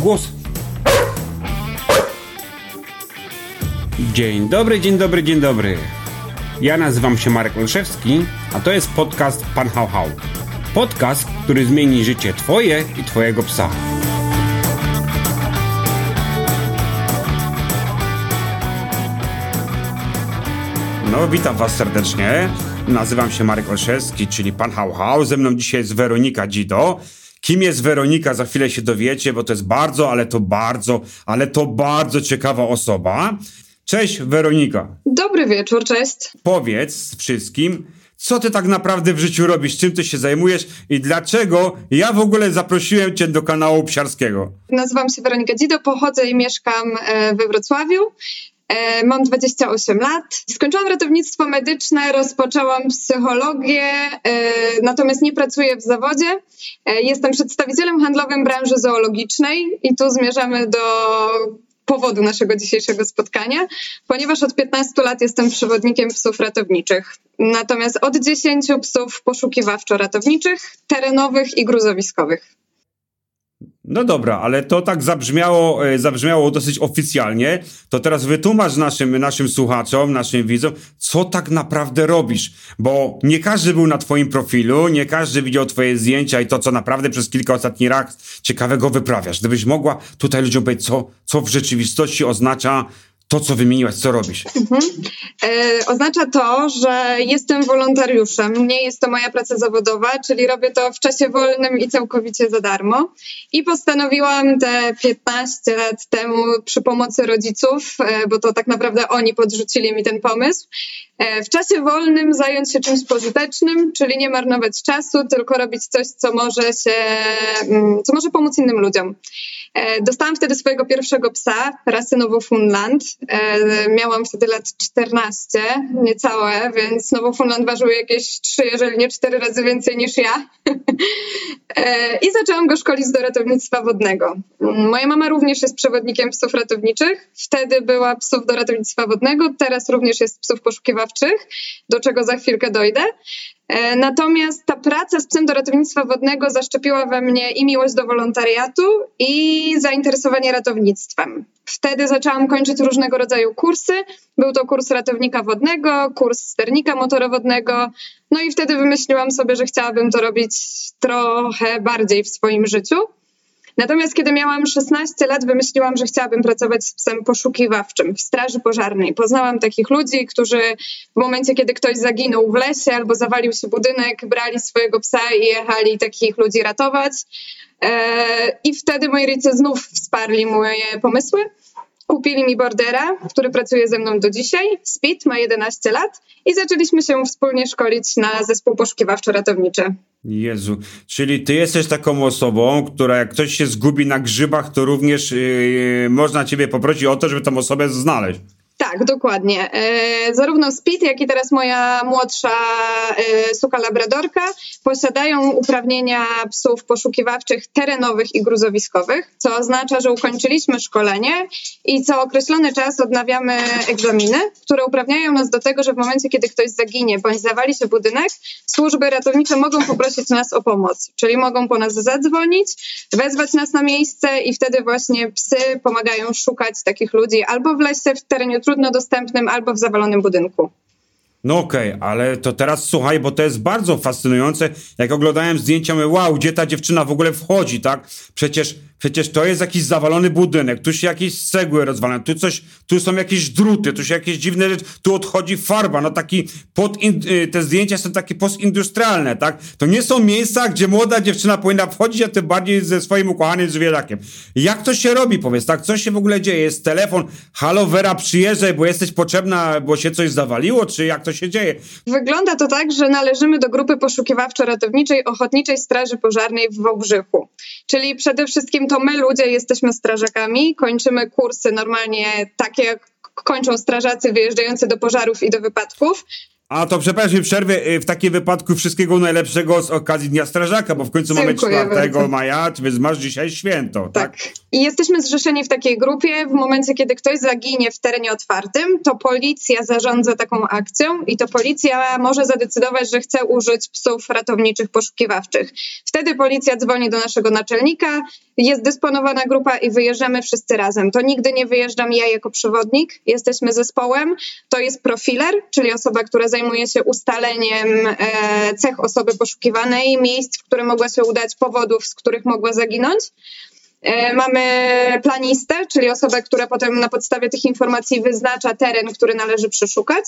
Głos. Dzień dobry, dzień dobry, dzień dobry. Ja nazywam się Marek Olszewski, a to jest podcast Pan Hał Hał. Podcast, który zmieni życie Twoje i Twojego psa. No, witam Was serdecznie. Nazywam się Marek Olszewski, czyli Pan Hał Hał. Ze mną dzisiaj jest Weronika Dzido. Kim jest Weronika, za chwilę się dowiecie, bo to jest bardzo, ale to bardzo, ale to bardzo ciekawa osoba. Cześć Weronika. Dobry wieczór, cześć. Powiedz wszystkim, co ty tak naprawdę w życiu robisz, czym ty się zajmujesz i dlaczego ja w ogóle zaprosiłem cię do kanału psiarskiego. Nazywam się Weronika Dzido, pochodzę i mieszkam e, we Wrocławiu. E, mam 28 lat. Skończyłam ratownictwo medyczne, rozpoczęłam psychologię, e, natomiast nie pracuję w zawodzie. Jestem przedstawicielem handlowym branży zoologicznej i tu zmierzamy do powodu naszego dzisiejszego spotkania, ponieważ od 15 lat jestem przewodnikiem psów ratowniczych. Natomiast od 10 psów poszukiwawczo-ratowniczych, terenowych i gruzowiskowych. No dobra, ale to tak zabrzmiało, e, zabrzmiało dosyć oficjalnie. To teraz wytłumacz naszym, naszym słuchaczom, naszym widzom, co tak naprawdę robisz. Bo nie każdy był na twoim profilu, nie każdy widział twoje zdjęcia i to, co naprawdę przez kilka ostatnich lat ciekawego wyprawiasz. Gdybyś mogła tutaj ludziom powiedzieć, co, co w rzeczywistości oznacza to, co wymieniłaś, co robisz? Mhm. E, oznacza to, że jestem wolontariuszem. Nie jest to moja praca zawodowa, czyli robię to w czasie wolnym i całkowicie za darmo. I postanowiłam te 15 lat temu przy pomocy rodziców, e, bo to tak naprawdę oni podrzucili mi ten pomysł, e, w czasie wolnym zająć się czymś pożytecznym, czyli nie marnować czasu, tylko robić coś, co może się, mm, co może pomóc innym ludziom. E, dostałam wtedy swojego pierwszego psa, rasy Nowofundland. E, miałam wtedy lat 14, niecałe, więc Nowofundland ważył jakieś 3, jeżeli nie 4 razy więcej niż ja. E, I zaczęłam go szkolić do ratownictwa wodnego. Moja mama również jest przewodnikiem psów ratowniczych. Wtedy była psów do ratownictwa wodnego, teraz również jest psów poszukiwawczych, do czego za chwilkę dojdę. E, natomiast ta praca z psem do ratownictwa wodnego zaszczepiła we mnie i miłość do wolontariatu, i zainteresowanie ratownictwem. Wtedy zaczęłam kończyć różnego rodzaju kursy. Był to kurs ratownika wodnego, kurs sternika motorowodnego. No i wtedy wymyśliłam sobie, że chciałabym to robić trochę bardziej w swoim życiu. Natomiast kiedy miałam 16 lat, wymyśliłam, że chciałabym pracować z psem poszukiwawczym w Straży Pożarnej. Poznałam takich ludzi, którzy w momencie, kiedy ktoś zaginął w lesie albo zawalił się budynek, brali swojego psa i jechali takich ludzi ratować. E, I wtedy moi rodzice znów wsparli moje pomysły. Kupili mi bordera, który pracuje ze mną do dzisiaj. Speed ma 11 lat i zaczęliśmy się wspólnie szkolić na zespół poszukiwawczo-ratowniczy. Jezu, czyli ty jesteś taką osobą, która jak ktoś się zgubi na grzybach, to również yy, można ciebie poprosić o to, żeby tą osobę znaleźć. Tak, dokładnie. E, zarówno Speed, jak i teraz moja młodsza e, suka labradorka posiadają uprawnienia psów poszukiwawczych terenowych i gruzowiskowych, co oznacza, że ukończyliśmy szkolenie i co określony czas odnawiamy egzaminy, które uprawniają nas do tego, że w momencie, kiedy ktoś zaginie bądź zawali się budynek, służby ratownicze mogą poprosić nas o pomoc, czyli mogą po nas zadzwonić, wezwać nas na miejsce i wtedy właśnie psy pomagają szukać takich ludzi albo w lesie, w terenie trudno dostępnym albo w zawalonym budynku. No okej, okay, ale to teraz słuchaj, bo to jest bardzo fascynujące. Jak oglądałem zdjęcia, mówię, wow, gdzie ta dziewczyna w ogóle wchodzi, tak? Przecież Przecież to jest jakiś zawalony budynek, tu się jakieś cegły rozwalają, tu coś, tu są jakieś druty, tu się jakieś dziwne rzeczy, tu odchodzi farba, no taki pod, y, te zdjęcia są takie postindustrialne, tak? To nie są miejsca, gdzie młoda dziewczyna powinna wchodzić, a tym bardziej ze swoim ukochanym zwierzakiem. Jak to się robi, powiedz, tak? Co się w ogóle dzieje? Jest telefon, halo Vera, przyjeżdżaj, bo jesteś potrzebna, bo się coś zawaliło, czy jak to się dzieje? Wygląda to tak, że należymy do grupy poszukiwawczo-ratowniczej Ochotniczej Straży Pożarnej w Wałbrzychu. Czyli przede wszystkim to my ludzie jesteśmy strażakami, kończymy kursy normalnie takie, jak kończą strażacy wyjeżdżający do pożarów i do wypadków. A to przepraszam, przerwę. Y, w takim wypadku wszystkiego najlepszego z okazji Dnia Strażaka, bo w końcu Dziękuję mamy 4 bardzo. maja, więc masz dzisiaj święto. Tak. tak. I jesteśmy zrzeszeni w takiej grupie. W momencie, kiedy ktoś zaginie w terenie otwartym, to policja zarządza taką akcją i to policja może zadecydować, że chce użyć psów ratowniczych poszukiwawczych. Wtedy policja dzwoni do naszego naczelnika, jest dysponowana grupa i wyjeżdżamy wszyscy razem. To nigdy nie wyjeżdżam ja jako przewodnik, jesteśmy zespołem. To jest profiler, czyli osoba, która zajmuje się ustaleniem e, cech osoby poszukiwanej, miejsc, w które mogła się udać, powodów, z których mogła zaginąć. E, mamy planistę, czyli osobę, która potem na podstawie tych informacji wyznacza teren, który należy przeszukać.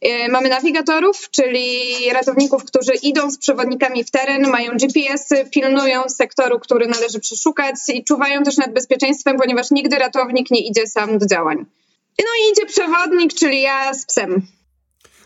E, mamy nawigatorów, czyli ratowników, którzy idą z przewodnikami w teren, mają GPS-y, pilnują sektoru, który należy przeszukać i czuwają też nad bezpieczeństwem, ponieważ nigdy ratownik nie idzie sam do działań. No i idzie przewodnik, czyli ja z psem.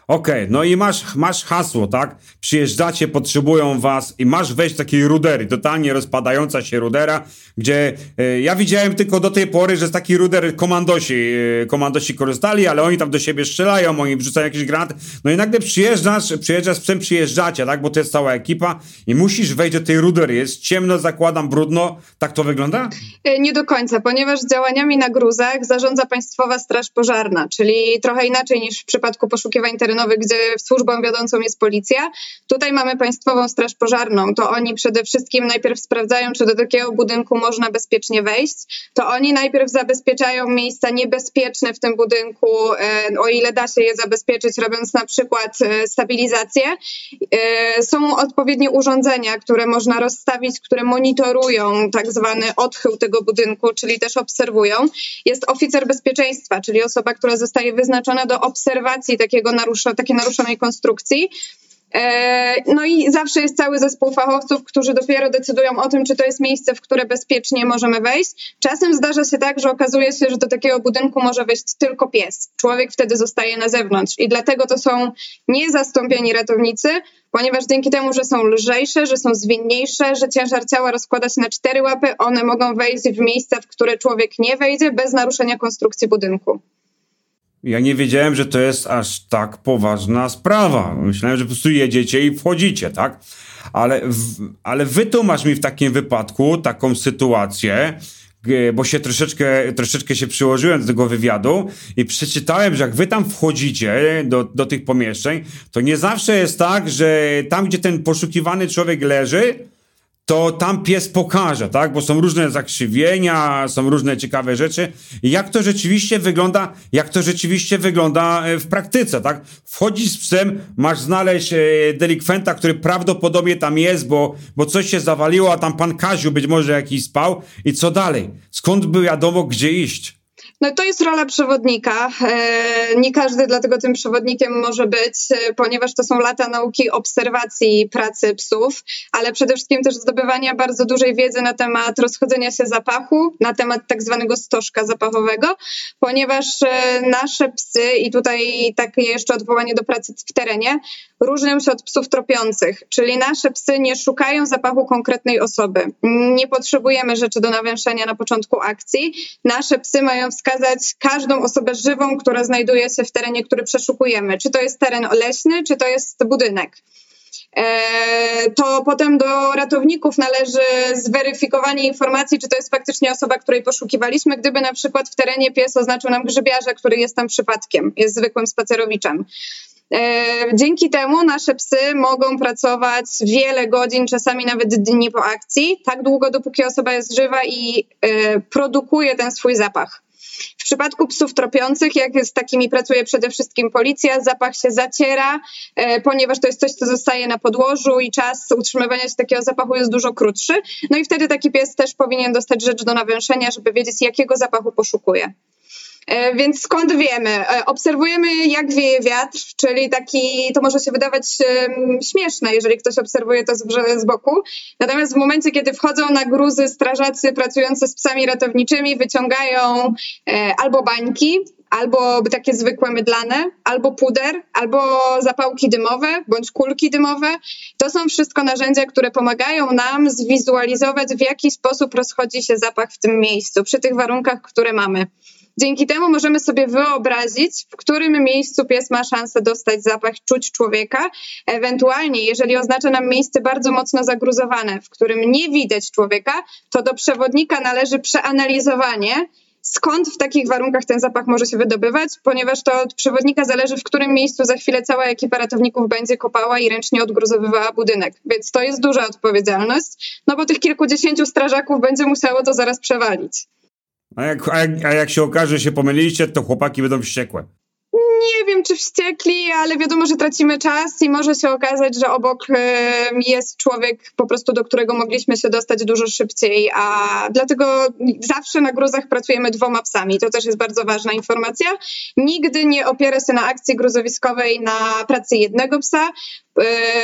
Okej, okay, no i masz, masz hasło, tak? Przyjeżdżacie, potrzebują was i masz wejść takiej rudery, totalnie rozpadająca się rudera, gdzie e, ja widziałem tylko do tej pory, że z takiej ruder komandosi, e, komandosi korzystali, ale oni tam do siebie strzelają, oni wrzucają jakieś granaty. No i nagle przyjeżdżasz, przyjeżdżasz z psem, przyjeżdżacie, tak? Bo to jest cała ekipa i musisz wejść do tej rudery. Jest ciemno, zakładam, brudno. Tak to wygląda? E, nie do końca, ponieważ działaniami na gruzach zarządza Państwowa Straż Pożarna, czyli trochę inaczej niż w przypadku poszukiwań terenowych gdzie służbą wiodącą jest policja. Tutaj mamy Państwową Straż Pożarną. To oni przede wszystkim najpierw sprawdzają, czy do takiego budynku można bezpiecznie wejść. To oni najpierw zabezpieczają miejsca niebezpieczne w tym budynku, e, o ile da się je zabezpieczyć, robiąc na przykład e, stabilizację. E, są odpowiednie urządzenia, które można rozstawić, które monitorują tak zwany odchył tego budynku, czyli też obserwują. Jest oficer bezpieczeństwa, czyli osoba, która zostaje wyznaczona do obserwacji takiego naruszenia takiej naruszonej konstrukcji. E, no i zawsze jest cały zespół fachowców, którzy dopiero decydują o tym, czy to jest miejsce, w które bezpiecznie możemy wejść. Czasem zdarza się tak, że okazuje się, że do takiego budynku może wejść tylko pies. Człowiek wtedy zostaje na zewnątrz i dlatego to są niezastąpieni ratownicy, ponieważ dzięki temu, że są lżejsze, że są zwinniejsze, że ciężar ciała rozkłada się na cztery łapy, one mogą wejść w miejsca, w które człowiek nie wejdzie bez naruszenia konstrukcji budynku. Ja nie wiedziałem, że to jest aż tak poważna sprawa. Myślałem, że po prostu jedziecie i wchodzicie, tak? Ale, w, ale wytłumacz mi w takim wypadku taką sytuację, bo się troszeczkę, troszeczkę się przyłożyłem do tego wywiadu i przeczytałem, że jak wy tam wchodzicie do, do tych pomieszczeń, to nie zawsze jest tak, że tam, gdzie ten poszukiwany człowiek leży, to tam pies pokaże, tak? Bo są różne zakrzywienia, są różne ciekawe rzeczy. Jak to rzeczywiście wygląda, jak to rzeczywiście wygląda e, w praktyce, tak? Wchodzisz z psem, masz znaleźć e, delikwenta, który prawdopodobnie tam jest, bo, bo coś się zawaliło, a tam pan Kaziu być może jakiś spał. I co dalej? Skąd by wiadomo, gdzie iść? No to jest rola przewodnika. E, nie każdy dlatego tym przewodnikiem może być, e, ponieważ to są lata nauki obserwacji pracy psów, ale przede wszystkim też zdobywania bardzo dużej wiedzy na temat rozchodzenia się zapachu, na temat tak zwanego stożka zapachowego, ponieważ e, nasze psy, i tutaj takie jeszcze odwołanie do pracy w terenie, różnią się od psów tropiących, czyli nasze psy nie szukają zapachu konkretnej osoby. Nie potrzebujemy rzeczy do nawęszenia na początku akcji. Nasze psy mają wskazać każdą osobę żywą, która znajduje się w terenie, który przeszukujemy. Czy to jest teren leśny, czy to jest budynek e, to potem do ratowników należy zweryfikowanie informacji, czy to jest faktycznie osoba, której poszukiwaliśmy, gdyby na przykład w terenie pies oznaczył nam grzybiarza, który jest tam przypadkiem, jest zwykłym spacerowiczem. E, dzięki temu nasze psy mogą pracować wiele godzin, czasami nawet dni po akcji, tak długo, dopóki osoba jest żywa i e, produkuje ten swój zapach. W przypadku psów tropiących, jak z takimi pracuje przede wszystkim policja, zapach się zaciera, e, ponieważ to jest coś, co zostaje na podłożu i czas utrzymywania się takiego zapachu jest dużo krótszy. No i wtedy taki pies też powinien dostać rzecz do nawęszenia, żeby wiedzieć, jakiego zapachu poszukuje. E, więc skąd wiemy? E, obserwujemy, jak wieje wiatr, czyli taki, to może się wydawać śmieszne, jeżeli ktoś obserwuje to z, boku. Natomiast w momencie, kiedy wchodzą na gruzy strażacy pracujący z psami ratowniczymi, wyciągają e, albo bańki, albo takie zwykłe mydlane, albo puder, albo zapałki dymowe, bądź kulki dymowe. To są wszystko narzędzia, które pomagają nam zwizualizować, w jaki sposób rozchodzi się zapach w tym miejscu, przy tych warunkach, które mamy. Dzięki temu możemy sobie wyobrazić, w którym miejscu pies ma szansę dostać zapach, czuć człowieka. Ewentualnie, jeżeli oznacza nam miejsce bardzo mocno zagruzowane, w którym nie widać człowieka, to do przewodnika należy przeanalizowanie skąd w takich warunkach ten zapach może się wydobywać, ponieważ to od przewodnika zależy, w którym miejscu za chwilę cała ekipa ratowników będzie kopała i ręcznie odgruzowywała budynek. Więc to jest duża odpowiedzialność, no bo tych kilkudziesięciu strażaków będzie musiało to zaraz przewalić. A jak, a jak, a jak się okaże, że się pomyliliście, to chłopaki będą wściekłe. Nie wiem, czy wściekli, ale wiadomo, że tracimy czas i może się okazać, że obok jest człowiek po prostu, do którego mogliśmy się dostać dużo szybciej, a dlatego zawsze na gruzach pracujemy dwoma psami. To też jest bardzo ważna informacja. Nigdy nie opiera się na akcji gruzowiskowej na pracy jednego psa.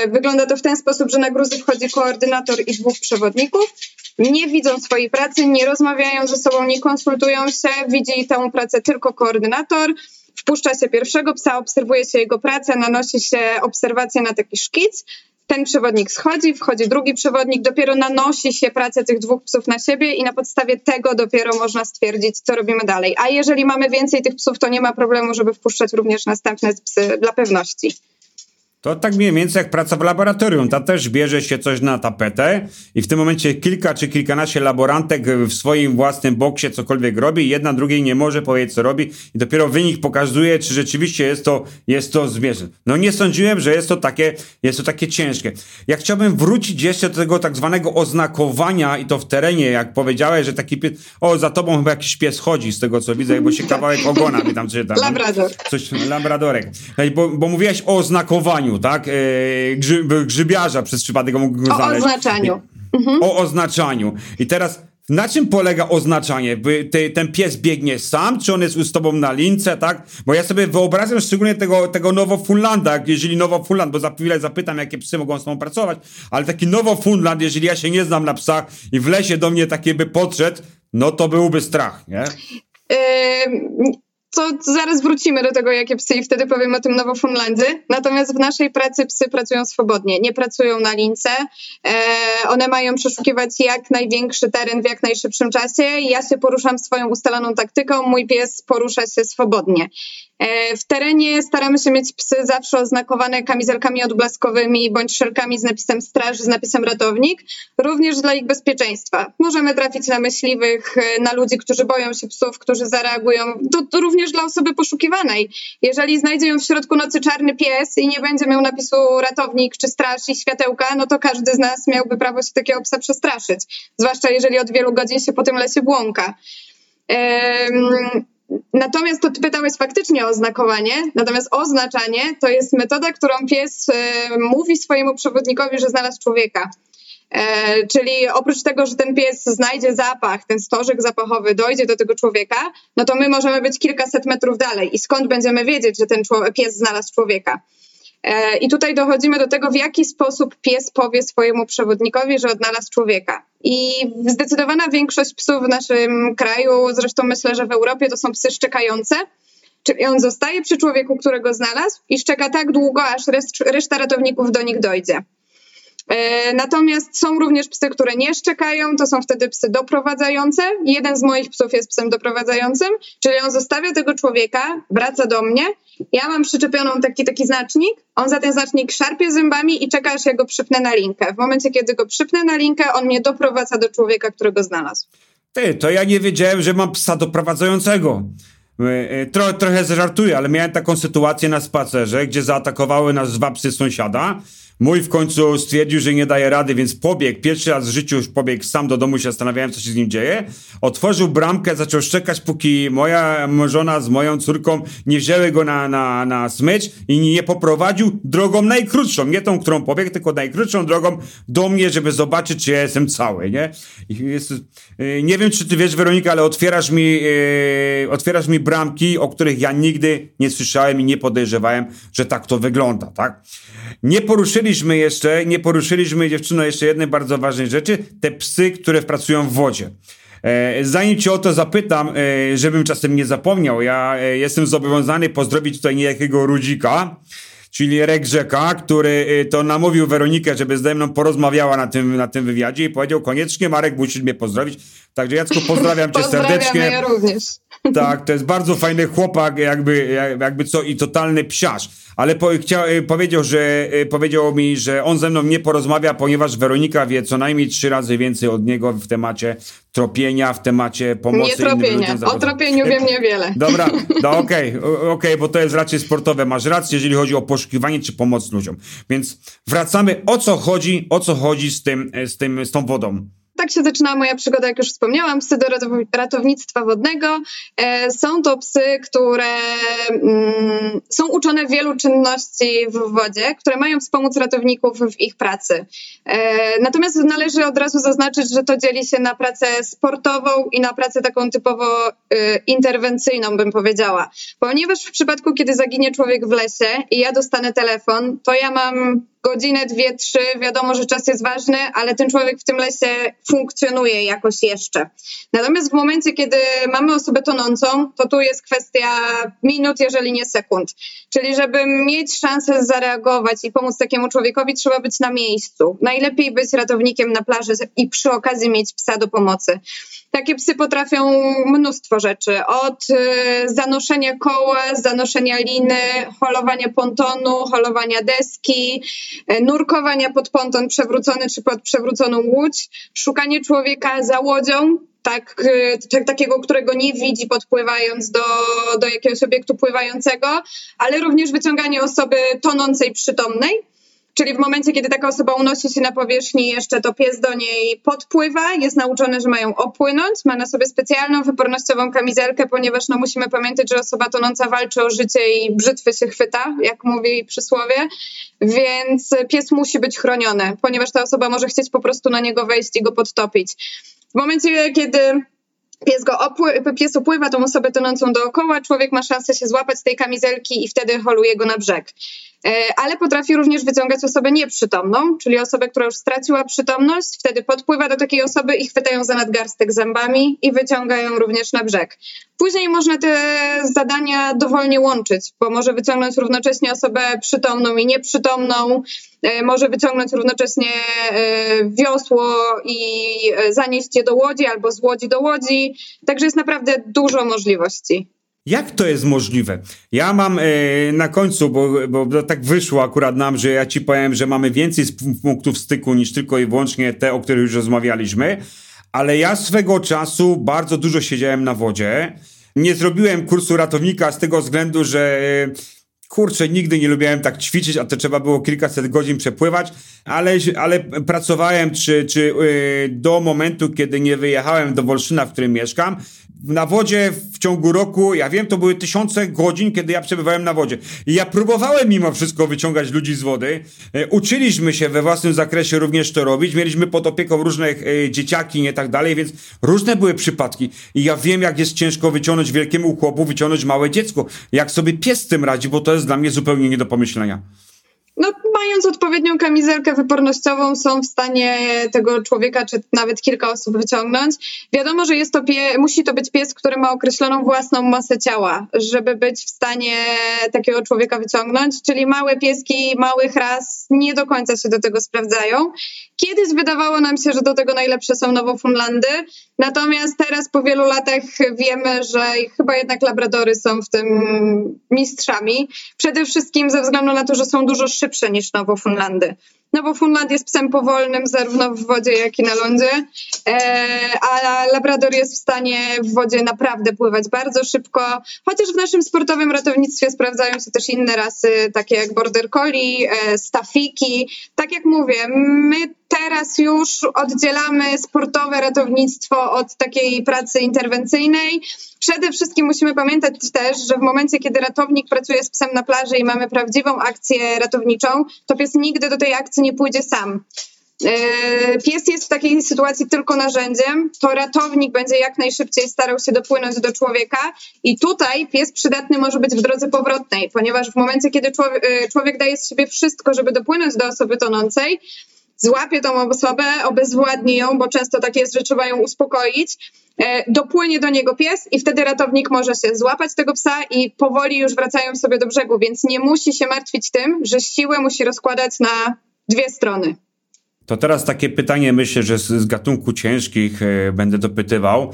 Wygląda to w ten sposób, że na gruzy wchodzi koordynator i dwóch przewodników. Nie widzą swojej pracy, nie rozmawiają ze sobą, nie konsultują się, widzi tę pracę tylko koordynator wpuszcza się pierwszego psa, obserwuje się jego pracę, nanosi się obserwacje na taki szkic. Ten przewodnik schodzi, wchodzi drugi przewodnik, dopiero nanosi się pracę tych dwóch psów na siebie i na podstawie tego dopiero można stwierdzić, co robimy dalej. A jeżeli mamy więcej tych psów, to nie ma problemu, żeby wpuszczać również następne psy dla pewności. To tak mniej więcej jak praca w laboratorium. Ta też bierze się coś na tapetę i w tym momencie kilka czy kilkanaście laborantek w swoim własnym boksie cokolwiek robi, jedna drugiej nie może powiedzieć, co robi i dopiero wynik pokazuje, czy rzeczywiście jest to, jest to zwierzę. No nie sądziłem, że jest to takie, jest to takie ciężkie. Ja chciałbym wrócić jeszcze do tego tak zwanego oznakowania i to w terenie, jak powiedziałeś, że taki pies, o za tobą chyba jakiś pies chodzi z tego co widzę, bo się kawałek ogona mi tam czytam. Labrador. Coś, labradorek. Bo, bo mówiłaś o oznakowaniu tak? E, grzy, grzybiarza przez przypadek mógł go znaleźć. O oznaczaniu. Mhm. O oznaczaniu. I teraz na czym polega oznaczanie? Ty, ten pies biegnie sam, czy on jest z tobą na lince, tak? Bo ja sobie wyobrażam szczególnie tego, tego Nowofunlanda, jeżeli Nowofunland, bo za chwilę zapytam, jakie psy mogą z tobą pracować, ale taki Nowofunland, jeżeli ja się nie znam na psach i w lesie do mnie takie by podszedł, no to byłby strach, nie? Yy, to zaraz wrócimy do tego, jakie psy i wtedy powiem o tym Nowofunlandzie. Natomiast w naszej pracy psy pracują swobodnie, nie pracują na lince. E, one mają przeszukiwać jak największy teren w jak najszybszym czasie. Ja się poruszam swoją ustaloną taktyką, mój pies porusza się swobodnie. E, w terenie staramy się mieć psy zawsze oznakowane kamizelkami odblaskowymi bądź szelkami z napisem straż, z napisem ratownik, również dla ich bezpieczeństwa. Możemy trafić na myśliwych, e, na ludzi, którzy boją się psów, którzy zareagują. To, to również dla osoby poszukiwanej. Jeżeli znajdzie ją w środku nocy czarny pies i nie będzie miał napisu ratownik czy straż i światełka, no to każdy z nas miałby prawo się takiego psa przestraszyć. Zwłaszcza jeżeli od wielu godzin się po tym lesie błąka. Natomiast to pytałeś faktycznie o oznakowanie, natomiast oznaczanie to jest metoda, którą pies y, mówi swojemu przewodnikowi, że znalazł człowieka. E, czyli oprócz tego, że ten pies znajdzie zapach, ten stożek zapachowy dojdzie do tego człowieka, no to my możemy być kilkaset metrów dalej. I skąd będziemy wiedzieć, że ten pies znalazł człowieka? E, I tutaj dochodzimy do tego, w jaki sposób pies powie swojemu przewodnikowi, że odnalazł człowieka. I zdecydowana większość psów w naszym kraju, zresztą myślę, że w Europie to są psy szczekające. Czyli on zostaje przy człowieku, którego znalazł i szczeka tak długo, aż reszta ratowników do nich dojdzie. E, natomiast są również psy, które nie szczekają, to są wtedy psy doprowadzające. Jeden z moich psów jest psem doprowadzającym, czyli on zostawia tego człowieka, wraca do mnie. Ja mam przyczepioną taki, taki znacznik, on za ten znacznik szarpie zębami i czeka, aż ja go przypnę na linkę. W momencie, kiedy go przypnę na linkę, on mnie doprowadza do człowieka, którego znalazł. Ty, to ja nie wiedziałem, że mam psa doprowadzającego. E, e, tro, trochę zażartuję, ale miałem taką sytuację na spacerze, gdzie zaatakowały nas dwa psy sąsiada Mój w końcu stwierdził, że nie daje rady, więc pobiegł. Pierwszy raz w życiu już pobiegł sam do domu, się zastanawiałem, co się z nim dzieje. Otworzył bramkę, zaczął szczekać, póki moja żona z moją córką nie wzięły go na, na, na smycz i nie poprowadził drogą najkrótszą. Nie tą, którą pobiegł, tylko najkrótszą drogą do mnie, żeby zobaczyć, czy ja jestem cały, nie? Jest, yy, nie wiem, czy ty wiesz, Weronika, ale otwierasz mi, yy, otwierasz mi bramki, o których ja nigdy nie słyszałem i nie podejrzewałem, że tak to wygląda, tak? Nie poruszyliśmy jeszcze, nie poruszyliśmy dziewczyno jeszcze jednej bardzo ważnej rzeczy, te psy, które pracują w wodzie. E, zanim cię o to zapytam, e, żebym czasem nie zapomniał, ja e, jestem zobowiązany pozdrowić tutaj niejakiego Rudzika, czyli Rek Rzeka, który to namówił Weronikę, żeby ze mną porozmawiała na tym, na tym wywiadzie i powiedział koniecznie Marek musisz mnie pozdrowić. Także Jacku pozdrawiam cię serdecznie. Ja również. Tak, to jest bardzo fajny chłopak, jakby, jakby co i totalny psiarz. Ale po, chciał, y, powiedział, że, y, powiedział mi, że on ze mną nie porozmawia, ponieważ Weronika wie co najmniej trzy razy więcej od niego w temacie tropienia, w temacie pomocy nie tropienia. O tropieniu wiem niewiele. Dobra, no okej, okay, okay, bo to jest raczej sportowe. Masz rację, jeżeli chodzi o poszukiwanie czy pomoc ludziom. Więc wracamy, o co chodzi, o co chodzi z tym, z tym, z tą wodą tak się zaczynała moja przygoda, jak już wspomniałam, psy do ratownictwa wodnego. E, są to psy, które mm, są uczone wielu czynności w wodzie, które mają wspomóc ratowników w ich pracy. E, natomiast należy od razu zaznaczyć, że to dzieli się na pracę sportową i na pracę taką typowo e, interwencyjną, bym powiedziała. Ponieważ w przypadku, kiedy zaginie człowiek w lesie i ja dostanę telefon, to ja mam godzinę, dwie, trzy, wiadomo, że czas jest ważny, ale ten człowiek w tym lesie funkcjonuje jakoś jeszcze. Natomiast w momencie, kiedy mamy osobę tonącą, to tu jest kwestia minut, jeżeli nie sekund. Czyli żeby mieć szansę zareagować i pomóc takiemu człowiekowi, trzeba być na miejscu. Najlepiej być ratownikiem na plaży i przy okazji mieć psa do pomocy. Takie psy potrafią mnóstwo rzeczy. Od y, zanoszenia koła, zanoszenia liny, holowania pontonu, holowania deski, y, nurkowania pod ponton przewrócony czy pod przewróconą łódź, szukanie człowieka za łodzią, tak, y, takiego, którego nie widzi podpływając do, do jakiegoś obiektu pływającego, ale również wyciąganie osoby tonącej przytomnej Czyli w momencie, kiedy taka osoba unosi się na powierzchni jeszcze, to pies do niej podpływa, jest nauczony, że mają opłynąć, ma na sobie specjalną wypornościową kamizelkę, ponieważ no, musimy pamiętać, że osoba tonąca walczy o życie i brzytwy się chwyta, jak mówi przysłowie, więc pies musi być chroniony, ponieważ ta osoba może chcieć po prostu na niego wejść i go podtopić. W momencie, kiedy Pies, go opły- pies opływa tą osobę tonącą dookoła, człowiek ma szansę się złapać z tej kamizelki i wtedy holuje go na brzeg. E, ale potrafi również wyciągać osobę nieprzytomną, czyli osobę, która już straciła przytomność, wtedy podpływa do takiej osoby i chwytają za nadgarstek zębami i wyciągają również na brzeg. Później można te zadania dowolnie łączyć, bo może wyciągnąć równocześnie osobę przytomną i nieprzytomną, e, może wyciągnąć równocześnie e, wiosło i zanieść je do łodzi albo z łodzi do łodzi. Także jest naprawdę dużo możliwości. Jak to jest możliwe? Ja mam e, na końcu, bo, bo tak wyszło akurat nam, że ja ci powiem, że mamy więcej punktów styku niż tylko i wyłącznie te, o których już rozmawialiśmy, ale ja swego czasu bardzo dużo siedziałem na wodzie. Nie zrobiłem kursu ratownika z tego względu, że kurczę, nigdy nie lubiłem tak ćwiczyć, a to trzeba było kilkaset godzin przepływać, ale, ale pracowałem czy, czy yy, do momentu, kiedy nie wyjechałem do Wolszyna, w którym mieszkam, na wodzie w ciągu roku, ja wiem, to były tysiące godzin, kiedy ja przebywałem na wodzie. I ja próbowałem mimo wszystko wyciągać ludzi z wody. E, uczyliśmy się we własnym zakresie również to robić. Mieliśmy pod opieką różne e, dzieciaki i tak dalej, więc różne były przypadki. I ja wiem, jak jest ciężko wyciągnąć wielkiemu chłopu, wyciągnąć małe dziecko. Jak sobie pies z tym radzi, bo to jest dla mnie zupełnie nie do pomyślenia no, mając odpowiednią kamizelkę wypornościową, są w stanie tego człowieka, czy nawet kilka osób wyciągnąć. Wiadomo, że jest to pie, musi to być pies, który ma określoną własną masę ciała, żeby być w stanie takiego człowieka wyciągnąć. Czyli małe pieski, małych ras nie do końca się do tego sprawdzają. Kiedyś wydawało nam się, że do tego najlepsze są Nowofunlandy, natomiast teraz po wielu latach wiemy, że chyba jednak labradory są w tym mistrzami. Przede wszystkim ze względu na to, że są dużo szybsze niż Nowofunlandy. Nowofunland jest psem powolnym zarówno w wodzie, jak i na lądzie, e, a Labrador jest w stanie w wodzie naprawdę pływać bardzo szybko, chociaż w naszym sportowym ratownictwie sprawdzają się też inne rasy, takie jak Border Collie, e, Stafiki. Tak jak mówię, my teraz już oddzielamy sportowe ratownictwo od takiej pracy interwencyjnej. Przede wszystkim musimy pamiętać też, że w momencie, kiedy ratownik pracuje z psem na plaży i mamy prawdziwą akcję ratowniczą, to pies nigdy do tej akcji nie pójdzie sam. E, pies jest w takiej sytuacji tylko narzędziem, to ratownik będzie jak najszybciej starał się dopłynąć do człowieka. I tutaj pies przydatny może być w drodze powrotnej, ponieważ w momencie, kiedy człowiek, e, człowiek daje z siebie wszystko, żeby dopłynąć do osoby tonącej, złapie tą osobę, obezwładni ją, bo często tak jest, że trzeba ją uspokoić, e, dopłynie do niego pies i wtedy ratownik może się złapać tego psa i powoli już wracają sobie do brzegu, więc nie musi się martwić tym, że siłę musi rozkładać na dwie strony. To teraz takie pytanie, myślę, że z, z gatunku ciężkich e, będę dopytywał.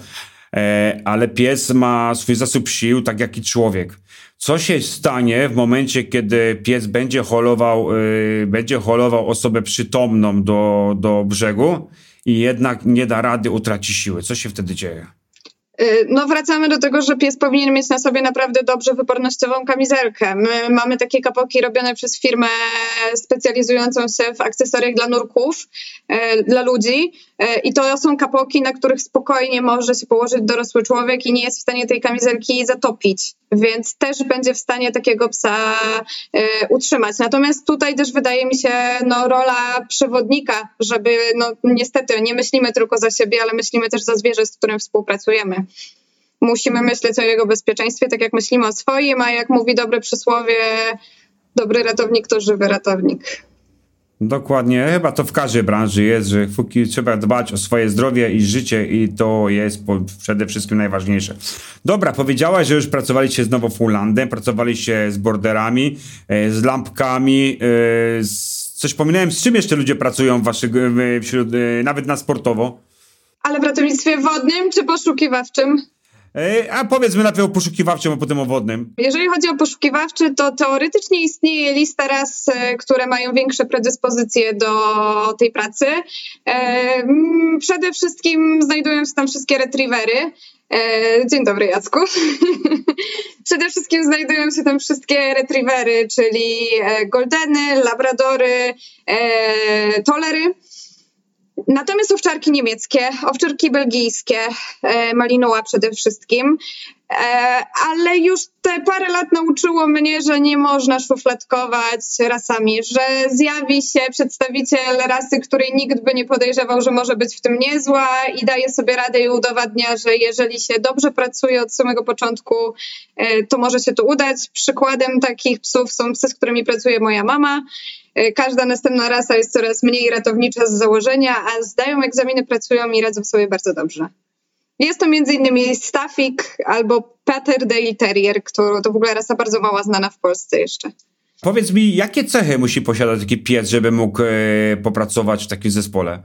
e, ale pies ma swój zasób sił, tak jak i człowiek. Co się stanie w momencie, kiedy pies będzie holował, e, będzie holował osobę przytomną do, do brzegu i jednak nie da rady, utraci siły? Co się wtedy dzieje? Y, no wracamy do tego, że pies powinien mieć na sobie naprawdę dobrze wypornościową kamizelkę. My mamy takie kapoki robione przez firmę specjalizującą się w akcesoriach dla nurków, y, dla ludzi y, i to są kapoki, na których spokojnie może się położyć dorosły człowiek i nie jest w stanie tej kamizelki zatopić, więc też będzie w stanie takiego psa utrzymać. Natomiast tutaj też wydaje mi się no, rola przewodnika, żeby no niestety nie myślimy tylko za siebie, ale myślimy też za zwierzę, z którym współpracujemy musimy myśleć o jego bezpieczeństwie, tak jak myślimy o swoim, a jak mówi dobre przysłowie, dobry ratownik to żywy ratownik. Dokładnie, chyba to w każdej branży jest, że trzeba dbać o swoje zdrowie i życie i to jest przede wszystkim najważniejsze. Dobra, powiedziałaś, że już pracowaliście z Nowofundlandem, pracowaliście z borderami, e, z lampkami, e, z... coś pominąłem, z czym jeszcze ludzie pracują waszych, wśród, e, nawet na sportowo? Ale w ratownictwie wodnym czy poszukiwawczym? A powiedzmy najpierw o poszukiwawczym, a potem o wodnym. Jeżeli chodzi o poszukiwawczy, to teoretycznie istnieje lista ras, e, które mają większe predyspozycje do tej pracy. E, przede wszystkim znajdują się tam wszystkie retrievery. E, dzień dobry, Jacku. Przede wszystkim znajdują się tam wszystkie retrievery, czyli goldeny, labradory, tolery. Natomiast owczarki niemieckie, owczarki belgijskie, e, malinoła przede wszystkim, ale już te parę lat nauczyło mnie, że nie można szufladkować rasami, że zjawi się przedstawiciel rasy, której nikt by nie podejrzewał, że może być w tym niezła i daje sobie radę i udowadnia, że jeżeli się dobrze pracuje od samego początku, e, to może się to udać. Przykładem takich psów są psy, z którymi pracuje moja mama. E, każda następna rasa jest coraz mniej ratownicza z założenia, a zdają egzaminy, pracują i radzą sobie bardzo dobrze. Jest to m.in. Staffik albo Patterdale Terrier, który to w ogóle rasa bardzo mała znana w Polsce jeszcze. Powiedz mi, jakie cechy musi posiadać taki pies, żeby mógł e, popracować w takim zespole?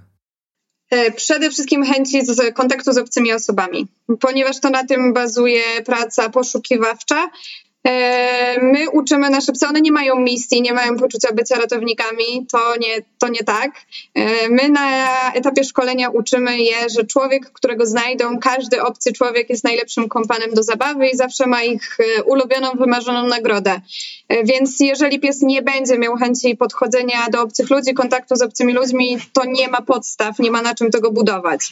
E, przede wszystkim chęci z kontaktu z obcymi osobami, ponieważ to na tym bazuje praca poszukiwawcza, my uczymy nasze psy, one nie mają misji, nie mają poczucia bycia ratownikami, to nie, to nie tak. E, my na etapie szkolenia uczymy je, że człowiek, którego znajdą, każdy obcy człowiek jest najlepszym kompanem do zabawy i zawsze ma ich e, ulubioną, wymarzoną nagrodę. Więc jeżeli pies nie będzie miał chęci podchodzenia do obcych ludzi, kontaktu z obcymi ludźmi, to nie ma podstaw, nie ma na czym tego budować.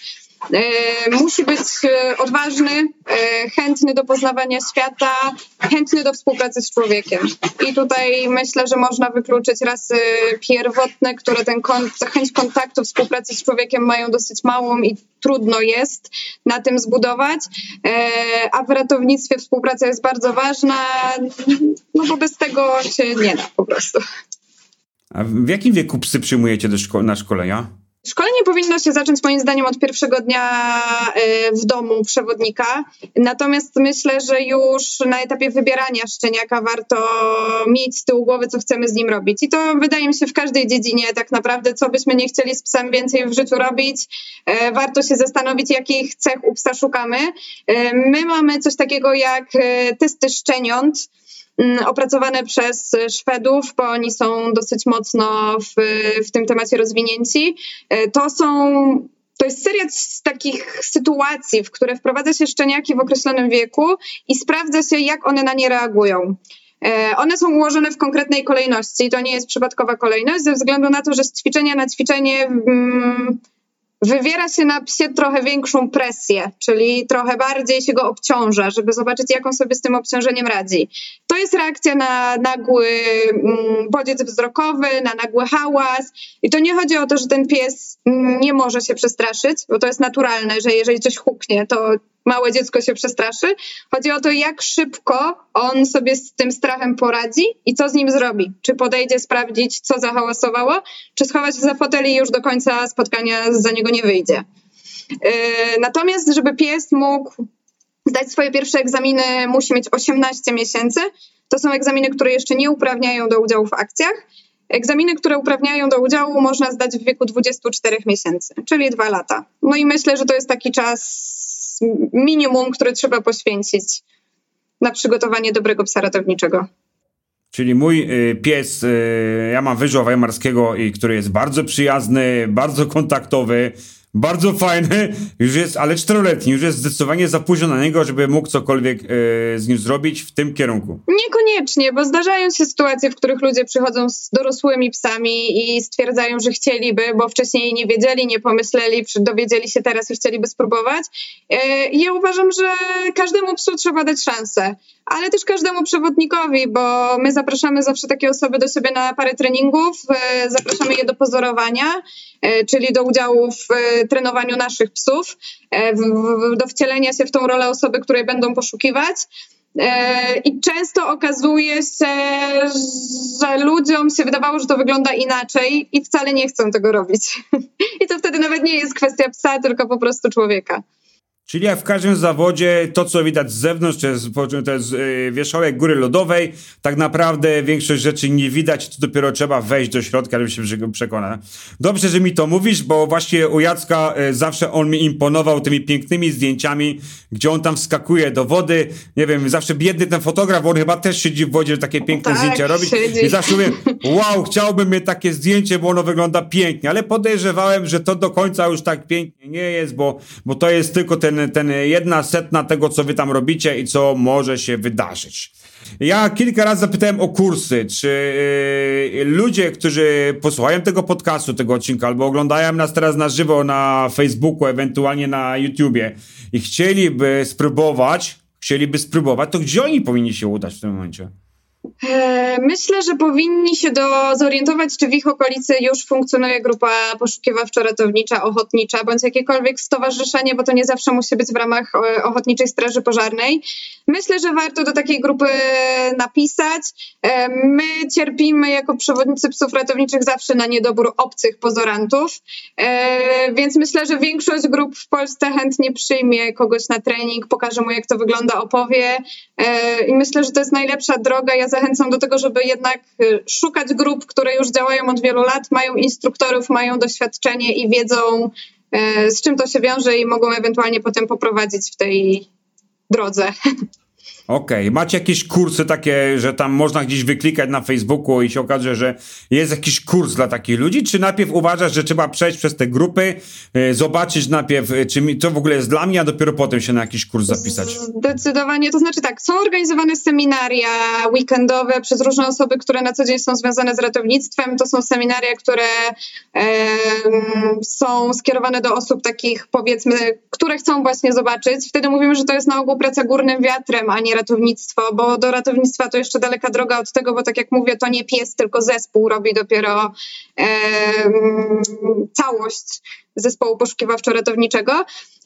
E, musi być e, odważny, e, chętny do poznawania świata, chętny do współpracy z człowiekiem. I tutaj myślę, że można wykluczyć rasy pierwotne, które ten chęć kontaktu, współpracy z człowiekiem mają dosyć małą i trudno jest na tym zbudować. A w ratownictwie współpraca jest bardzo ważna, no bo bez tego się nie da po prostu. A w jakim wieku psy przyjmujecie do szko- na szkolenia? Szkolenie powinno się zacząć moim zdaniem od pierwszego dnia y, w domu przewodnika. Natomiast myślę, że już na etapie wybierania szczeniaka warto mieć z tyłu głowy, co chcemy z nim robić. I to wydaje mi się w każdej dziedzinie tak naprawdę, co byśmy nie chcieli z psem więcej w życiu robić. Y, warto się zastanowić, jakich cech u psa szukamy. Y, my mamy coś takiego jak testy szczeniąt opracowane przez Szwedów, bo oni są dosyć mocno w, w tym temacie rozwinięci. E, to są to jest seria z takich sytuacji, w które wprowadza się szczeniaki w określonym wieku i sprawdza się, jak one na nie reagują. E, one są ułożone w konkretnej kolejności. To nie jest przypadkowa kolejność, ze względu na to, że z ćwiczenia na ćwiczenie mm, wywiera się na psie trochę większą presję, czyli trochę bardziej się go obciąża, żeby zobaczyć, jak on sobie z tym obciążeniem radzi. To jest reakcja na nagły mm, bodziec wzrokowy, na nagły hałas. I to nie chodzi o to, że ten pies nie może się przestraszyć, bo to jest naturalne, że jeżeli coś huknie, to małe dziecko się przestraszy. Chodzi o to, jak szybko on sobie z tym strachem poradzi i co z nim zrobi. Czy podejdzie sprawdzić, co zahałasowało, czy schować się za fotel i już do końca spotkania za niego nie wyjdzie. Yy, natomiast, żeby pies mógł zdać swoje pierwsze egzaminy, musi mieć 18 miesięcy. To są egzaminy, które jeszcze nie uprawniają do udziału w akcjach. Egzaminy, które uprawniają do udziału, można zdać w wieku 24 miesięcy, czyli dwa lata. No i myślę, że to jest taki czas minimum, które trzeba poświęcić na przygotowanie dobrego psa ratowniczego. Czyli mój y, pies, y, ja mam wyżła weimarskiego, i który jest bardzo przyjazny, bardzo kontaktowy, bardzo fajny, już jest, ale czteroletni, już jest zdecydowanie za późno na niego, żeby mógł cokolwiek e, z nim zrobić w tym kierunku. Niekoniecznie, bo zdarzają się sytuacje, w których ludzie przychodzą z dorosłymi psami i stwierdzają, że chcieliby, bo wcześniej nie wiedzieli, nie pomyśleli, dowiedzieli się teraz i chcieliby spróbować. E, ja uważam, że każdemu psu trzeba dać szansę, ale też każdemu przewodnikowi, bo my zapraszamy zawsze takie osoby do siebie na parę treningów, e, zapraszamy je do pozorowania, czyli do udziału w trenowaniu naszych psów, e, do wcielenia się w tą rolę osoby, której będą poszukiwać. E, I często okazuje się, że ludziom się wydawało, że to wygląda inaczej i wcale nie chcą tego robić. I to wtedy nawet nie jest kwestia psa, tylko po prostu człowieka. Czyli jak w każdym zawodzie, to co widać z zewnątrz, to jest, to jest yy, wierzchołek góry lodowej, tak naprawdę większość rzeczy nie widać, to dopiero trzeba wejść do środka, żeby się przekonać. Dobrze, że mi to mówisz, bo właśnie u Jacka yy, zawsze on mi imponował tymi pięknymi zdjęciami, gdzie on tam wskakuje do wody, nie wiem, zawsze biedny ten fotograf, on chyba też siedzi w wodzie, że takie piękne tak, zdjęcia robi. I zawsze mówię, wow, chciałbym mieć takie zdjęcie, bo ono wygląda pięknie, ale podejrzewałem, że to do końca już tak pięknie nie jest, bo, bo to jest tylko ten ten, ten jedna setna tego, co wy tam robicie i co może się wydarzyć. Ja kilka razy zapytałem o kursy, czy yy, ludzie, którzy posłuchają tego podcastu, tego odcinka, albo oglądają nas teraz na żywo na Facebooku, ewentualnie na YouTubie i chcieliby spróbować, chcieliby spróbować, to gdzie oni powinni się udać w tym momencie? E, myślę, że powinni się do, zorientować, czy w ich okolicy już funkcjonuje grupa poszukiwawczo-ratownicza, ochotnicza, bądź jakiekolwiek stowarzyszenie, bo to nie zawsze musi być w ramach e, Ochotniczej Straży Pożarnej. Myślę, że warto do takiej grupy napisać. E, my cierpimy jako przewodnicy psów ratowniczych zawsze na niedobór obcych pozorantów, więc myślę, że większość grup w Polsce chętnie przyjmie kogoś na trening, pokaże mu, jak to wygląda, opowie i myślę, że to jest najlepsza droga. Ja zachęcam do tego, żeby jednak y, szukać grup, które już działają od wielu lat, mają instruktorów, mają doświadczenie i wiedzą, y, z czym to się wiąże i mogą ewentualnie potem poprowadzić w tej drodze. Okej, okay. macie jakieś kursy takie, że tam można gdzieś wyklikać na Facebooku i się okaże, że jest jakiś kurs dla takich ludzi, czy najpierw uważasz, że trzeba przejść przez te grupy, yy, zobaczyć najpierw, yy, czy mi, to w ogóle jest dla mnie, a dopiero potem się na jakiś kurs zapisać? Zdecydowanie, to znaczy tak, są organizowane seminaria weekendowe przez różne osoby, które na co dzień są związane z ratownictwem, to są seminaria, które są skierowane do osób takich powiedzmy, które chcą właśnie zobaczyć, wtedy mówimy, że to jest na ogół praca górnym wiatrem, a nie ratownictwo, bo do ratownictwa to jeszcze daleka droga od tego, bo tak jak mówię, to nie pies, tylko zespół robi dopiero e, całość zespołu poszukiwawczo-ratowniczego.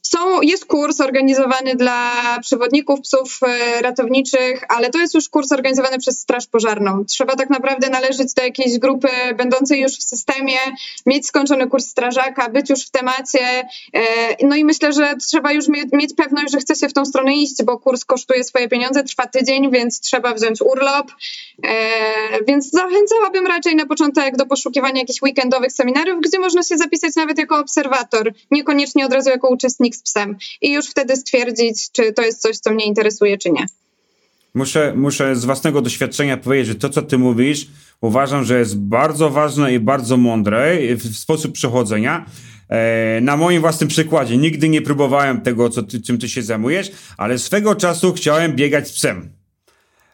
Są, jest kurs organizowany dla przewodników psów e, ratowniczych, ale to jest już kurs organizowany przez Straż Pożarną. Trzeba tak naprawdę należeć do jakiejś grupy będącej już w systemie, mieć skończony kurs strażaka, być już w temacie. E, no i myślę, że trzeba już mieć pewność, że chce się w tą stronę iść, bo kurs kosztuje swoje pieniądze, trwa tydzień, więc trzeba wziąć urlop. E, więc zachęcałabym raczej na początek do poszukiwania jakichś weekendowych seminariów, gdzie można się zapisać nawet jako obserwator, niekoniecznie od razu jako uczestnik z psem i już wtedy stwierdzić, czy to jest coś, co mnie interesuje, czy nie. Muszę, muszę z własnego doświadczenia powiedzieć, że to, co ty mówisz, uważam, że jest bardzo ważne i bardzo mądre w sposób przechodzenia. E, na moim własnym przykładzie nigdy nie próbowałem tego, co ty, czym ty się zajmujesz, ale swego czasu chciałem biegać z psem.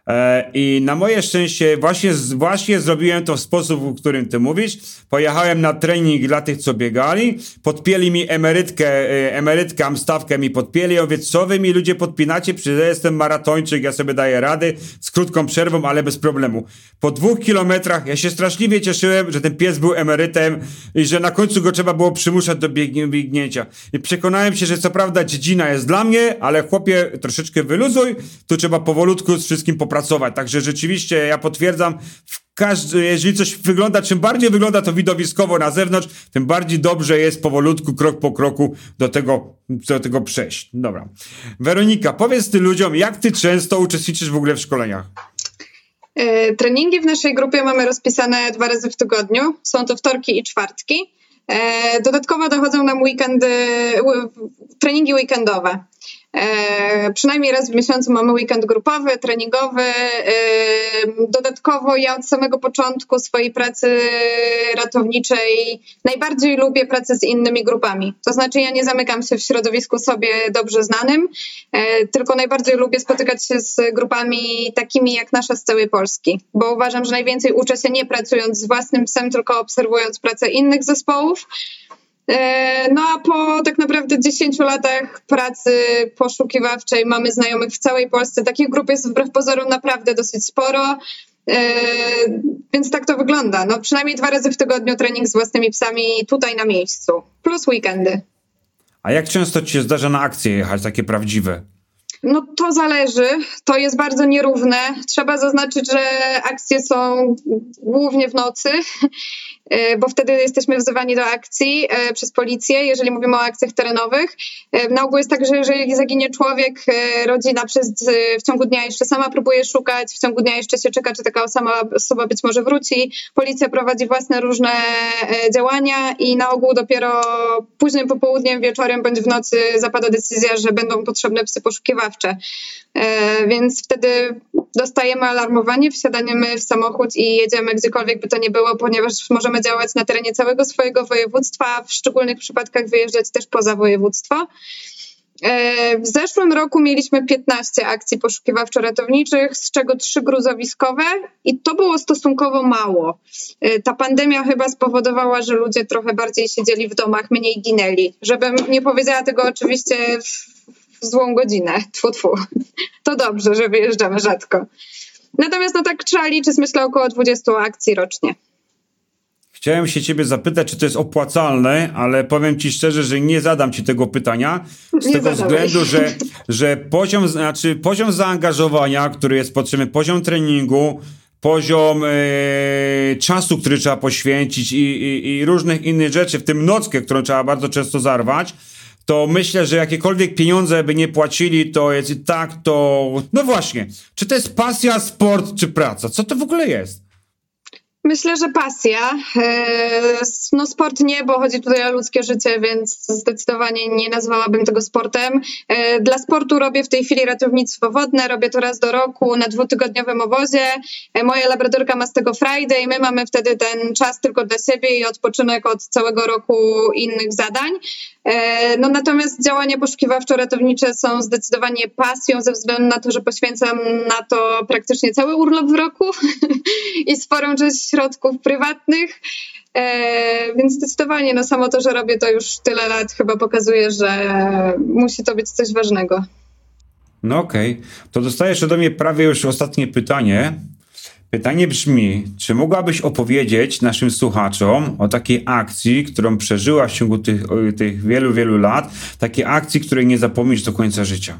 E, I na moje szczęście właśnie, właśnie zrobiłem to w sposób, w którym ty mówisz. Pojechałem na trening dla tych, co biegali, podpieli mi emerytkę, e, emerytka, stawkę mi podpieli. Ja mówię, co wy mi ludzie podpinacie? Przecież ja jestem maratończyk, ja sobie daję rady z krótką przerwą, ale bez problemu. Po dwóch kilometrach ja się straszliwie cieszyłem, że ten pies był emerytem i że na końcu go trzeba było przymuszać do biegnięcia. I przekonałem się, że co prawda dziedzina jest dla mnie, ale chłopie, troszeczkę wyluzuj, tu trzeba powolutku z wszystkim poprawić pracować. Także rzeczywiście ja potwierdzam, każdy, jeżeli coś wygląda, czym bardziej wygląda to widowiskowo na zewnątrz, tym bardziej dobrze jest powolutku, krok po kroku do tego, do tego przejść. Dobra. Weronika, powiedz ty ludziom, jak ty często uczestniczysz w ogóle w szkoleniach? E, treningi w naszej grupie mamy rozpisane dwa razy w tygodniu. Są to wtorki i czwartki. Dodatkowo dochodzą nam weekendy, treningi weekendowe. E, przynajmniej raz w miesiącu mamy weekend grupowy, treningowy. E, dodatkowo ja od samego początku swojej pracy ratowniczej najbardziej lubię pracę z innymi grupami. To znaczy ja nie zamykam się w środowisku sobie dobrze znanym, e, tylko najbardziej lubię spotykać się z grupami takimi jak nasza z całej Polski, bo uważam, że najwięcej uczę się nie pracując z własnym psem, tylko obserwując pracę innych zespołów. E, no a po tak naprawdę 10 latach pracy poszukiwawczej mamy znajomych w całej Polsce. Takich grup jest wbrew pozorom naprawdę dosyć sporo. E, więc tak to wygląda. No, przynajmniej dwa razy w tygodniu trening z własnymi psami tutaj na miejscu, plus weekendy. A jak często ci się zdarza na akcje jechać, takie prawdziwe? No to zależy, to jest bardzo nierówne. Trzeba zaznaczyć, że akcje są głównie w nocy E, bo wtedy jesteśmy wzywani do akcji e, przez policję, jeżeli mówimy o akcjach terenowych. E, na ogół jest tak, że jeżeli zaginie człowiek, rodzina przez, w ciągu dnia jeszcze sama próbuje szukać, w ciągu dnia jeszcze się czeka, czy taka sama osoba być może wróci. Policja prowadzi własne różne działania i na ogół dopiero późnym popołudniem, wieczorem bądź w nocy zapada decyzja, że będą potrzebne psy poszukiwawcze. Więc wtedy dostajemy alarmowanie, wsiadaniemy w samochód i jedziemy gdziekolwiek by to nie było, ponieważ możemy działać na terenie całego swojego województwa, w szczególnych przypadkach wyjeżdżać też poza województwo. E, w zeszłym roku mieliśmy 15 akcji poszukiwawczo-ratowniczych, z czego 3 gruzowiskowe i to było stosunkowo mało. E, ta pandemia chyba spowodowała, że ludzie trochę bardziej siedzieli w domach, mniej ginęli. Żebym nie powiedziała tego oczywiście w złą godzinę, tfu, tfu. To dobrze, że wyjeżdżamy rzadko. Natomiast no tak trzeba liczyć, myślę, około 20 akcji rocznie. Chciałem się ciebie zapytać, czy to jest opłacalne, ale powiem ci szczerze, że nie zadam ci tego pytania z nie tego zadałeś. względu, że, że poziom, znaczy poziom zaangażowania, który jest potrzebny, poziom treningu, poziom e, czasu, który trzeba poświęcić i, i, i, różnych innych rzeczy, w tym nockę, którą trzeba bardzo często zarwać, to myślę, że jakiekolwiek pieniądze by nie płacili, to jest i tak to... No właśnie, czy to jest pasja, sport, czy praca? Co to w ogóle jest? Myślę, że pasja. E, no sport nie, bo chodzi tutaj o ludzkie życie, więc zdecydowanie nie nazwałabym tego sportem. E, dla sportu robię w tej chwili ratownictwo wodne, robię to raz do roku na dwutygodniowym obozie. E, moja labradorka ma z tego Friday, my mamy wtedy ten czas tylko dla siebie i odpoczynek od całego roku innych zadań. No natomiast działania poszukiwawczo-ratownicze są zdecydowanie pasją ze względu na to, że poświęcam na to praktycznie cały urlop w roku i sporą część środków prywatnych. E, więc zdecydowanie no samo to, że robię to już tyle lat, chyba pokazuje, że musi to być coś ważnego. No okej, okay. to dostajesz ode mnie prawie już ostatnie pytanie. Pytanie brzmi, czy mogłabyś opowiedzieć naszym słuchaczom o takiej akcji, którą przeżyłaś w ciągu tych, tych wielu, wielu lat, takiej akcji, której nie zapomnisz do końca życia?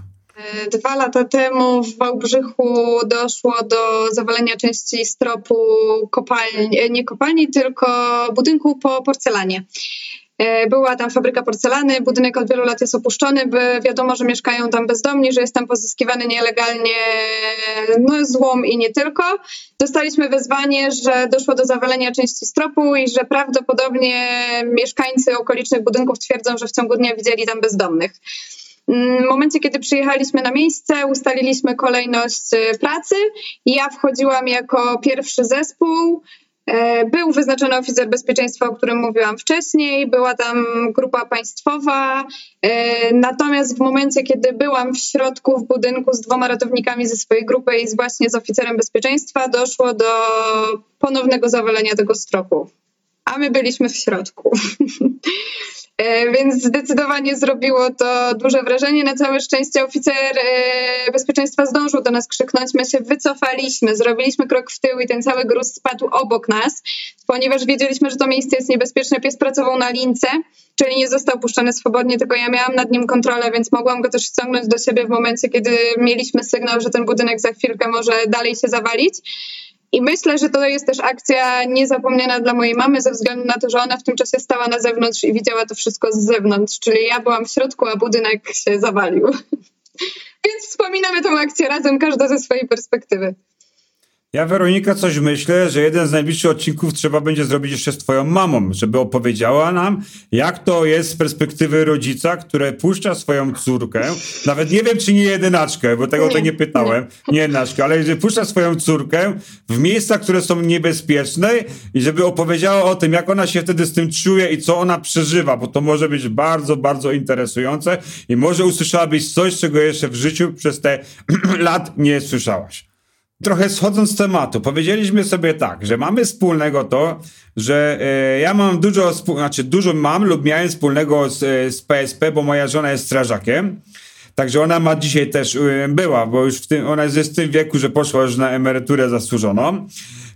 Dwa lata temu w Wałbrzychu doszło do zawalenia części stropu kopalni, nie kopalni, tylko budynku po porcelanie. E, była tam fabryka porcelany, budynek od wielu lat jest opuszczony, by wiadomo, że mieszkają tam bezdomni, że jest tam pozyskiwany nielegalnie no, złom i nie tylko. Dostaliśmy wezwanie, że doszło do zawalenia części stropu i że prawdopodobnie mieszkańcy okolicznych budynków twierdzą, że w ciągu dnia widzieli tam bezdomnych. W momencie, kiedy przyjechaliśmy na miejsce, ustaliliśmy kolejność e, pracy. Ja wchodziłam jako pierwszy zespół. E, był wyznaczony oficer bezpieczeństwa, o którym mówiłam wcześniej, była tam grupa państwowa. E, natomiast w momencie, kiedy byłam w środku w budynku z dwoma ratownikami ze swojej grupy i właśnie z oficerem bezpieczeństwa, doszło do ponownego zawalenia tego stropu. A my byliśmy w środku. E, więc zdecydowanie zrobiło to duże wrażenie. Na całe szczęście oficer e, bezpieczeństwa zdążył do nas krzyknąć. My się wycofaliśmy, zrobiliśmy krok w tył i ten cały gruz spadł obok nas, ponieważ wiedzieliśmy, że to miejsce jest niebezpieczne. Pies pracował na lince, czyli nie został puszczony swobodnie, tylko ja miałam nad nim kontrolę, więc mogłam go też ściągnąć do siebie w momencie, kiedy mieliśmy sygnał, że ten budynek za chwilkę może dalej się zawalić. I myślę, że to jest też akcja niezapomniana dla mojej mamy, ze względu na to, że ona w tym czasie stała na zewnątrz i widziała to wszystko z zewnątrz. Czyli ja byłam w środku, a budynek się zawalił. Więc wspominamy tę akcję razem, każda ze swojej perspektywy. Ja, Weronika, coś myślę, że jeden z najbliższych odcinków trzeba będzie zrobić jeszcze z twoją mamą, żeby opowiedziała nam, jak to jest z perspektywy rodzica, który puszcza swoją córkę, nawet nie wiem, czy nie jedynaczkę, bo tego nie, to nie. pytałem, nie jedynaczkę, ale że puszcza swoją córkę w miejsca, które są niebezpieczne i żeby opowiedziała o tym, jak ona się wtedy z tym czuje i co ona przeżywa, bo to może być bardzo, bardzo interesujące i może usłyszałabyś coś, czego jeszcze w życiu przez te lat nie słyszałaś trochę schodząc z tematu, powiedzieliśmy sobie tak, że mamy wspólnego to, że e, ja mam dużo, znaczy dużo mam lub miałem wspólnego z, e, z PSP, bo moja żona jest strażakiem. Także ona ma dzisiaj też, e, była, bo już w tym, ona jest w tym wieku, że poszła już na emeryturę zasłużoną.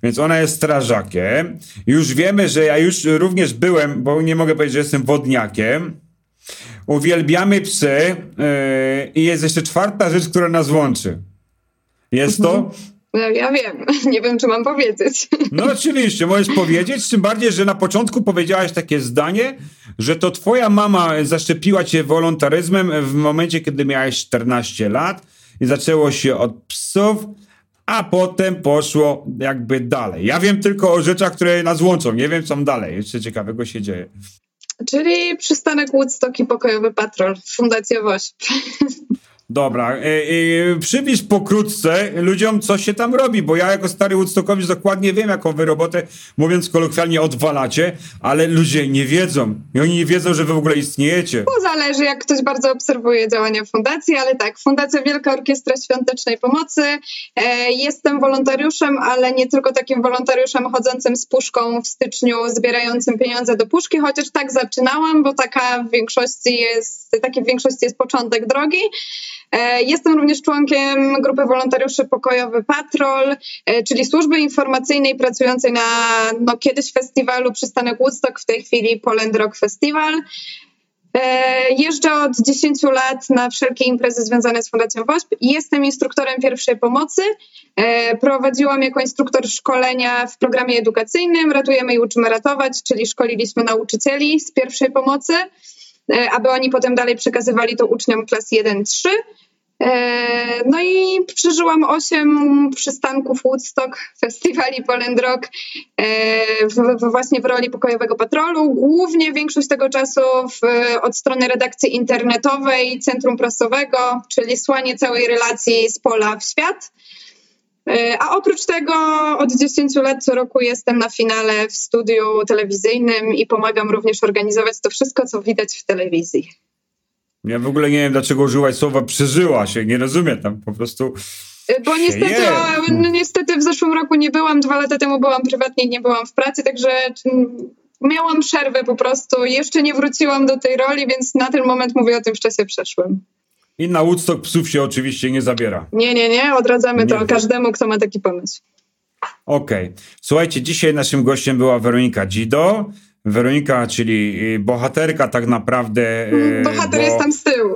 Więc ona jest strażakiem. Już wiemy, że ja już również byłem, bo nie mogę powiedzieć, że jestem wodniakiem. Uwielbiamy psy yy, i jest jeszcze czwarta rzecz, która nas łączy. Jest to mhm. No, ja wiem, nie wiem, czy mam powiedzieć. No oczywiście, możesz powiedzieć, tym bardziej, że na początku powiedziałaś takie zdanie, że to twoja mama zaszczepiła cię wolontaryzmem w momencie, kiedy miałeś 14 lat i zaczęło się od psów, a potem poszło jakby dalej. Ja wiem tylko o rzeczach, które nas łączą, nie wiem, co dalej. Jeszcze ciekawego się dzieje. Czyli przystanek Woodstock i pokojowy patrol, Fundacja WOŚP. Dobra, e, e, przybliż pokrótce ludziom, co się tam robi, bo ja jako stary Woodstockowicz dokładnie wiem, jaką wy robotę, mówiąc kolokwialnie, odwalacie, ale ludzie nie wiedzą i oni nie wiedzą, że wy w ogóle istniejecie. To zależy, jak ktoś bardzo obserwuje działania fundacji, ale tak, Fundacja Wielka Orkiestra Świątecznej Pomocy. E, jestem wolontariuszem, ale nie tylko takim wolontariuszem chodzącym z puszką w styczniu, zbierającym pieniądze do puszki, chociaż tak zaczynałam, bo taka w większości jest, taki w większości jest początek drogi. E, jestem również członkiem grupy wolontariuszy Pokojowy Patrol, e, czyli służby informacyjnej pracującej na no, kiedyś festiwalu Przystanek Woodstock, w tej chwili Poland Rock Festival. E, jeżdżę od 10 lat na wszelkie imprezy związane z Fundacją WOŚP. Jestem instruktorem pierwszej pomocy. Prowadziłam jako instruktor szkolenia w programie edukacyjnym Ratujemy i uczymy ratować, czyli szkoliliśmy nauczycieli z pierwszej pomocy. E, aby oni potem dalej przekazywali to uczniom klas 1-3. E, no i przeżyłam osiem przystanków Woodstock, festiwali Poland Rock e, w, w, właśnie w roli pokojowego patrolu. Głównie większość tego czasu w, od strony redakcji internetowej, centrum prasowego, czyli słanie całej relacji z pola w świat. E, a oprócz tego od 10 lat co roku jestem na finale w studiu telewizyjnym i pomagam również organizować to wszystko, co widać w telewizji. Ja w ogóle nie wiem, dlaczego użyłaś słowa przeżyła się, nie rozumiem tam po prostu. E, bo niestety, no, niestety w zeszłym roku nie byłam, dwa lata temu byłam prywatnie i nie byłam w pracy, także miałam przerwę po prostu. Jeszcze nie wróciłam do tej roli, więc na ten moment mówię o tym w czasie przeszłym. I na Woodstock psów się oczywiście nie zabiera. Nie, nie, nie. Odradzamy nie. to każdemu, kto ma taki pomysł. Okej. Okay. Słuchajcie, dzisiaj naszym gościem była Weronika Dzido. Weronika, czyli y, bohaterka tak naprawdę. Bohater bo... jest tam z tyłu.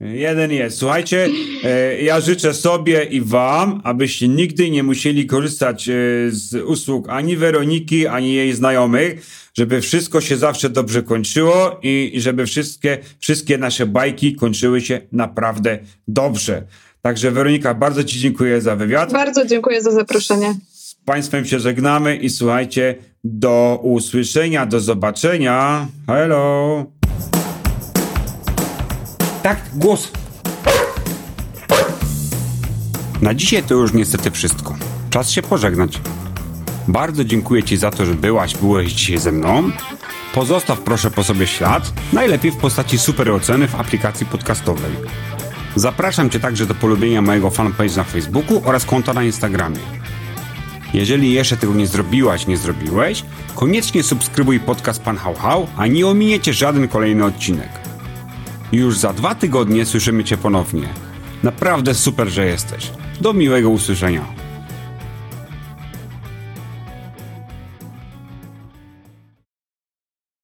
Jeden jest. Słuchajcie, e, ja życzę sobie i wam, abyście nigdy nie musieli korzystać e, z usług ani Weroniki, ani jej znajomych, żeby wszystko się zawsze dobrze kończyło i żeby wszystkie, wszystkie nasze bajki kończyły się naprawdę dobrze. Także Weronika, bardzo Ci dziękuję za wywiad. Bardzo dziękuję za zaproszenie. Z Państwem się żegnamy i słuchajcie, do usłyszenia, do zobaczenia. Hello. Tak, głos. Na dzisiaj to już niestety wszystko. Czas się pożegnać. Bardzo dziękuję Ci za to, że byłaś, byłeś dzisiaj ze mną. Pozostaw proszę po sobie ślad, najlepiej w postaci super oceny w aplikacji podcastowej. Zapraszam Cię także do polubienia mojego fanpage na Facebooku oraz konta na Instagramie. Jeżeli jeszcze tego nie zrobiłaś, nie zrobiłeś, koniecznie subskrybuj podcast Pan Hał Hał, a nie ominiecie żaden kolejny odcinek. Już za dwa tygodnie słyszymy Cię ponownie. Naprawdę super, że jesteś. Do miłego usłyszenia.